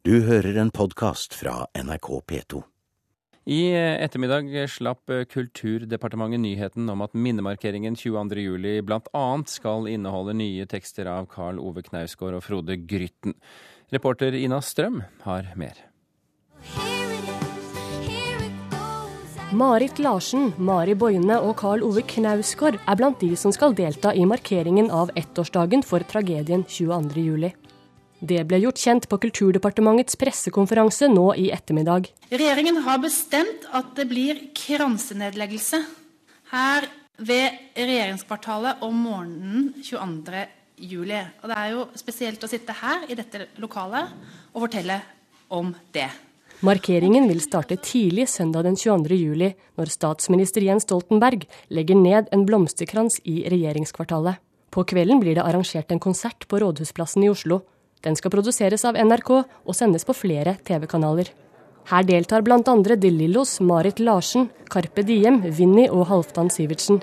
Du hører en podkast fra NRK P2. I ettermiddag slapp Kulturdepartementet nyheten om at minnemarkeringen 22.07 bl.a. skal inneholde nye tekster av Karl Ove Knausgård og Frode Grytten. Reporter Ina Strøm har mer. Marit Larsen, Mari Boine og Karl Ove Knausgård er blant de som skal delta i markeringen av ettårsdagen for tragedien 22.07. Det ble gjort kjent på Kulturdepartementets pressekonferanse nå i ettermiddag. Regjeringen har bestemt at det blir kransenedleggelse her ved regjeringskvartalet om morgenen 22. juli. Og det er jo spesielt å sitte her i dette lokalet og fortelle om det. Markeringen vil starte tidlig søndag den 22. juli, når statsminister Jens Stoltenberg legger ned en blomsterkrans i regjeringskvartalet. På kvelden blir det arrangert en konsert på Rådhusplassen i Oslo. Den skal produseres av NRK og sendes på flere TV-kanaler. Her deltar bl.a. De Lillos, Marit Larsen, Carpe Diem, Vinni og Halvdan Sivertsen.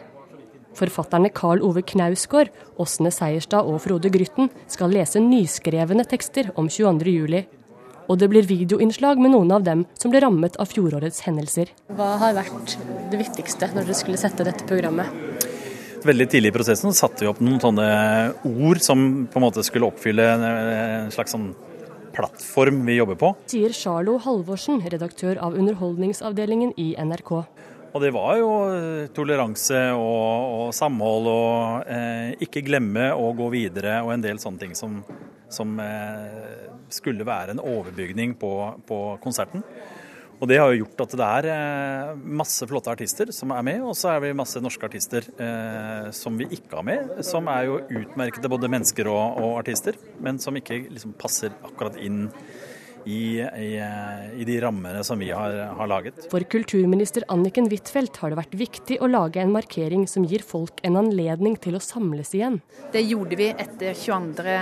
Forfatterne Karl Ove Knausgård, Åsne Seierstad og Frode Grytten skal lese nyskrevne tekster om 22. juli og det blir videoinnslag med noen av dem som ble rammet av fjorårets hendelser. Hva har vært det viktigste når dere skulle sette dette programmet? Veldig tidlig i prosessen satte vi opp noen sånne ord som på en måte skulle oppfylle en slags sånn plattform vi jobber på. Sier Charlo Halvorsen, redaktør av Underholdningsavdelingen i NRK. Og det var jo toleranse og, og samhold og eh, ikke glemme å gå videre og en del sånne ting som, som eh, skulle være en overbygning på, på, konserten. Og Det har jo gjort at det er eh, masse flotte artister som er med, og så er vi masse norske artister eh, som vi ikke har med. Som er jo utmerkede både mennesker og, og artister, men som ikke liksom passer akkurat inn i, i, i, de rammene som vi har, har, laget. For kulturminister Anniken Huitfeldt har det vært viktig å lage en markering som gir folk en anledning til å samles igjen. Det gjorde vi etter 22.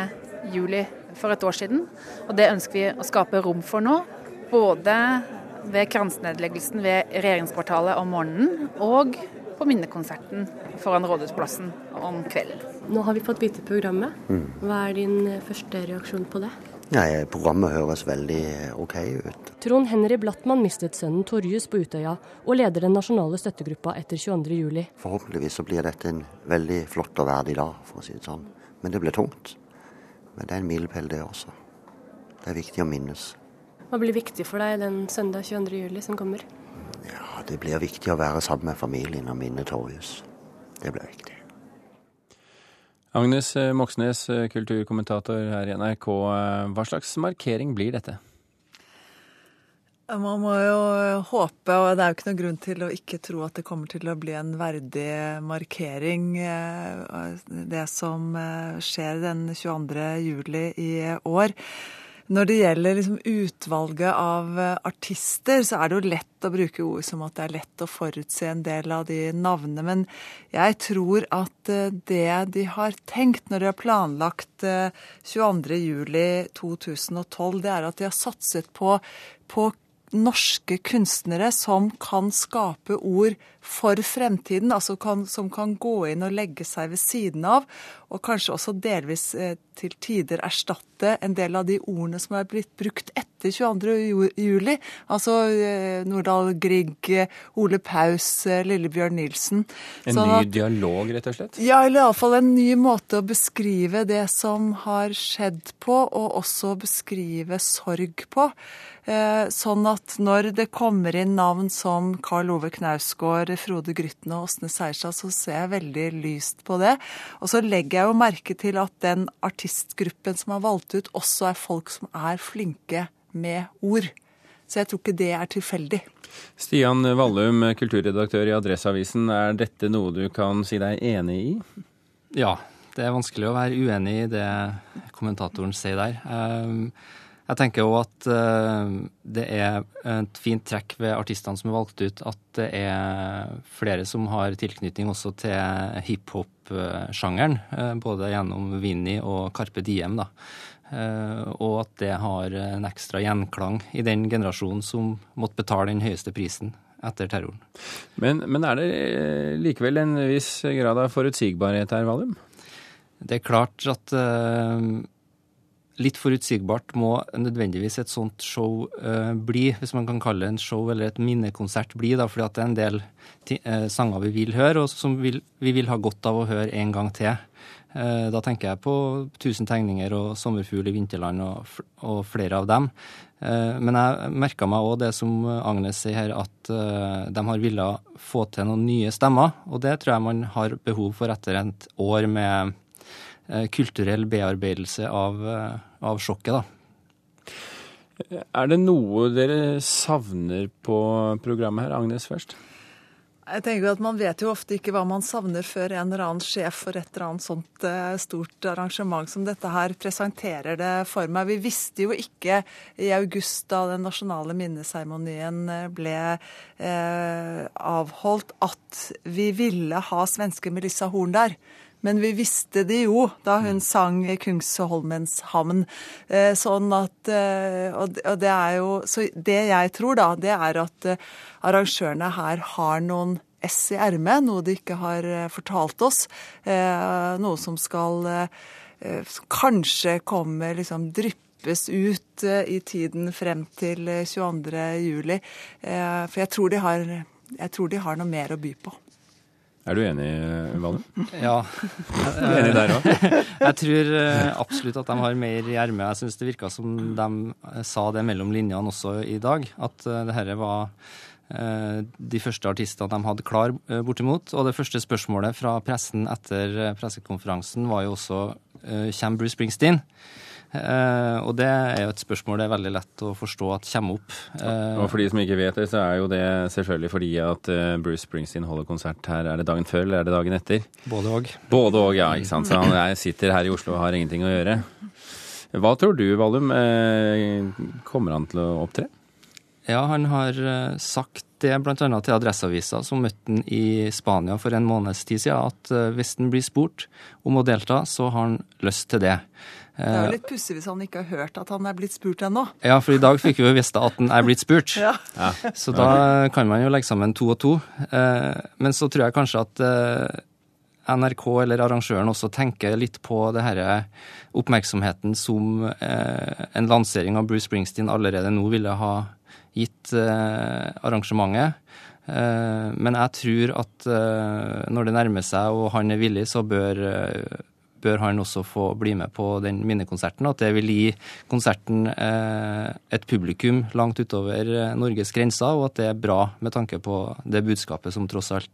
juli for et år siden. Og det ønsker vi å skape rom for nå. Både ved kransenedleggelsen ved regjeringskvartalet om morgenen og på minnekonserten foran Rådhusplassen om kvelden. Nå har vi fått vite programmet. Mm. Hva er din første reaksjon på det? Nei, Programmet høres veldig OK ut. Trond Henry Blattmann mistet sønnen Torjus på Utøya, og leder den nasjonale støttegruppa etter 22.07. Forhåpentligvis så blir dette en veldig flott og verdig dag, for å si det sånn. Men det blir tungt. Men det er en milepæl, det også. Det er viktig å minnes. Hva blir viktig for deg den søndag 22. juli som kommer? Ja, Det blir viktig å være sammen med familien og minne Torjus. Det blir viktig. Agnes Moxnes, kulturkommentator her i NRK. Hva slags markering blir dette? Man må jo håpe, og det er jo ikke noen grunn til å ikke tro at det kommer til å bli en verdig markering, eh, det som eh, skjer den 22. juli i år. Når det gjelder liksom utvalget av eh, artister, så er det jo lett å bruke ord som at det er lett å forutse en del av de navnene. Men jeg tror at det de har tenkt når de har planlagt 22.07.2012, det er at de har satset på, på norske kunstnere som kan skape ord for fremtiden, altså kan, som kan gå inn og legge seg ved siden av, og kanskje også delvis eh, til tider erstatte en del av de ordene som er blitt brukt etter 22. juli. Altså eh, Nordahl Grieg, Ole Paus, eh, Lillebjørn Nilsen. En sånn ny dialog, rett og slett? Ja, eller iallfall en ny måte å beskrive det som har skjedd på, og også beskrive sorg på. Eh, sånn at når det kommer inn navn som Karl Ove Knausgård, Frode Grytten og Åsne Seierstad, så ser jeg veldig lyst på det. Og så legger jeg jo merke til at den artistgruppen som er valgt ut, også er folk som er flinke med ord. Så jeg tror ikke det er tilfeldig. Stian Vallum, kulturredaktør i Adresseavisen. Er dette noe du kan si deg enig i? Ja, det er vanskelig å være uenig i det kommentatoren sier der. Um, jeg tenker òg at uh, det er et fint trekk ved artistene som er valgt ut, at det er flere som har tilknytning også til hiphop-sjangeren. Uh, både gjennom Vinni og Carpe Diem. da. Uh, og at det har en ekstra gjenklang i den generasjonen som måtte betale den høyeste prisen etter terroren. Men, men er det likevel en viss grad av forutsigbarhet her, Valum? Det er klart at litt forutsigbart må nødvendigvis et sånt show uh, bli, hvis man kan kalle det en show eller et minnekonsert bli, da, fordi at det er en del uh, sanger vi vil høre, og som vil, vi vil ha godt av å høre en gang til. Uh, da tenker jeg på 'Tusen tegninger' og 'Sommerfugl i vinterland' og, og flere av dem. Men jeg merka meg òg det som Agnes sier her, at de har villet få til noen nye stemmer. Og det tror jeg man har behov for etter et år med Eh, kulturell bearbeidelse av, eh, av sjokket, da. Er det noe dere savner på programmet her? Agnes først. Jeg tenker at Man vet jo ofte ikke hva man savner før en eller annen sjef for et eller annet sånt eh, stort arrangement som dette her presenterer det for meg. Vi visste jo ikke i august da den nasjonale minneseremonien ble eh, avholdt, at vi ville ha svenske Melissa Horn der. Men vi visste det jo da hun sang 'Kungsholmens havn'. Eh, sånn at eh, Og det er jo Så det jeg tror, da, det er at eh, arrangørene her har noen ess i ermet, noe de ikke har fortalt oss. Noe som skal kanskje komme liksom dryppes ut i tiden frem til 22. juli. For jeg tror har, jeg tror de har noe mer å by på. Er du enig, Valum? Ja. Er du enig der òg? Jeg tror eh, absolutt at de har mer i ermet. Jeg syns det virka som de eh, sa det mellom linjene også i dag. At eh, det dette var de første artistene de hadde klar, bortimot. Og det første spørsmålet fra pressen etter pressekonferansen var jo også Kommer Bruce Springsteen? Uh, og det er jo et spørsmål det er veldig lett å forstå at kommer opp. Uh, og for de som ikke vet det, så er jo det selvfølgelig fordi at uh, Bruce Springsteen holder konsert her. Er det dagen før eller er det dagen etter? Både òg. Både òg, ja. ikke sant. Så han sitter her i Oslo og har ingenting å gjøre. Hva tror du, Valum? Kommer han til å opptre? Ja, han har sagt det bl.a. til Adresseavisa, som møtte han i Spania for en måneds tid siden, at hvis han blir spurt om å delta, så har han lyst til det. Det er jo eh, litt pussig hvis han ikke har hørt at han er blitt spurt ennå. Ja, for i dag fikk vi jo visst at han er blitt spurt. Ja. Ja. Så da kan man jo legge sammen to og to. Eh, men så tror jeg kanskje at eh, NRK eller arrangøren også tenker litt på det denne oppmerksomheten som en lansering av Bruce Springsteen allerede nå ville ha gitt arrangementet. Men jeg tror at når det nærmer seg og han er villig, så bør bør han også få bli med på den minnekonserten. At det vil gi konserten eh, et publikum langt utover eh, Norges grenser, og at det er bra med tanke på det budskapet som tross alt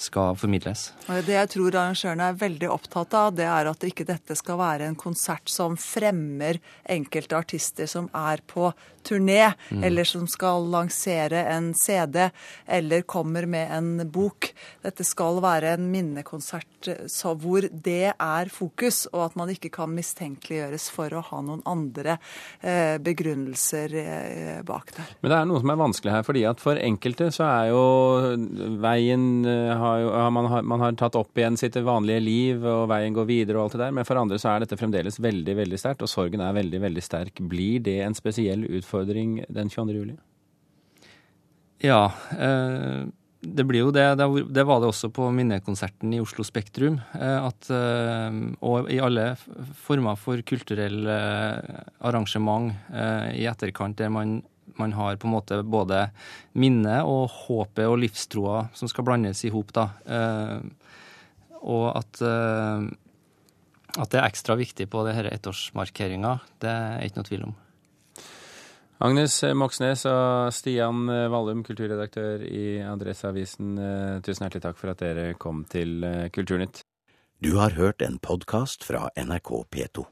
skal formidles. Det jeg tror arrangørene er veldig opptatt av, det er at ikke dette skal være en konsert som fremmer enkelte artister som er på turné, mm. eller som skal lansere en CD, eller kommer med en bok. Dette skal være en minnekonsert hvor det er fokus, og at man ikke kan mistenkeliggjøres for å ha noen andre eh, begrunnelser eh, bak der. Men det er noe som er vanskelig her, fordi at for enkelte så er jo veien Eh, har jo, man, har, man, har, tatt opp igjen sitt vanlige liv, og veien går videre og alt det der. Men for andre så er dette fremdeles veldig, veldig sterkt, og sorgen er veldig, veldig sterk. Blir det en spesiell utfordring den 22. juli? Ja. Eh, det blir jo det. Det var det også på minnekonserten i Oslo Spektrum. Eh, at, eh, og i alle former for kulturelle arrangement i etterkant der man man har på en måte både minnet og håpet og livstroa som skal blandes i hop. Eh, og at, eh, at det er ekstra viktig på denne ettårsmarkeringa, det er ikke noe tvil om. Agnes Moxnes og Stian Vallum, kulturredaktør i Adresseavisen, eh, tusen hjertelig takk for at dere kom til Kulturnytt. Du har hørt en podkast fra NRK P2.